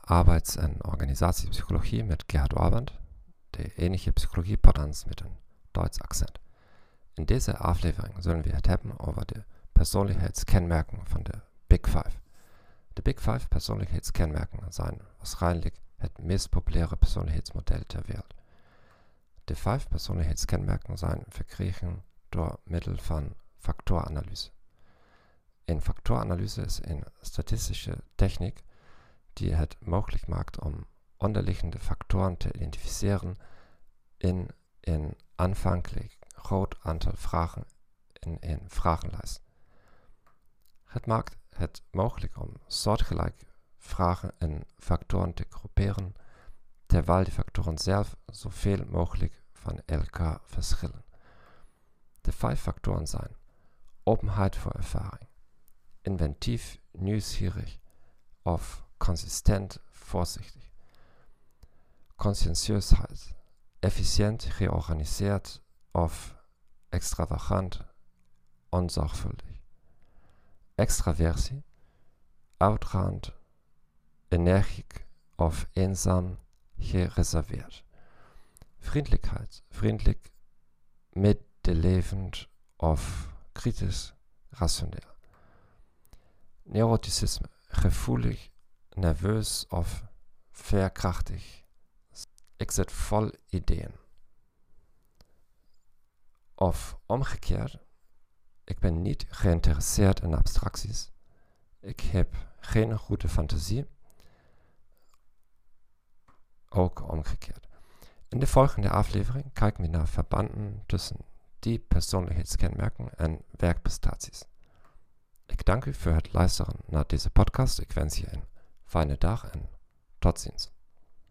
arbeids- en organisatiepsychologie met Gerhard Orband, de ähnliche Psychologie-Podans met een Duits accent. In deze aflevering zullen we het hebben over de persoonlijkheidskenmerken van de Big Five. De Big Five persoonlijkheidskenmerken zijn waarschijnlijk het meest populaire persoonlijkheidsmodel ter wereld. De vijf persoonlijkheidskenmerken zijn verkregen door middel van factoranalyse. Een factoranalyse is een statistische techniek die het mogelijk maakt om onderliggende factoren te identificeren in een aanvankelijk groot aantal vragen in een vragenlijst. Het maakt het mogelijk om soortgelijke vragen in factoren te groeperen, terwijl de factoren zelf zoveel mogelijk van elkaar verschillen. De vijf factoren zijn openheid voor ervaring, inventief, nieuwsgierig of consistent, voorzichtig, conscientieusheid, efficient, georganiseerd of extravagant, onzorgvuldig, extraversie, uitgaand, energiek of eenzaam, gereserveerd, vriendelijkheid, vriendelijk, medelevend of kritisch, rationeel, neuroticisme, gevoelig, nerveus of veerkrachtig. Ik zit vol ideeën. Of omgekeerd, ik ben niet geïnteresseerd in abstracties. Ik heb geen goede fantasie. Ook omgekeerd. In de volgende aflevering kijken we naar verbanden tussen die persoonlijkheidskenmerken en werkprestaties. Ik dank u voor het naar deze podcast. Ik wens je een fijne dag en tot ziens.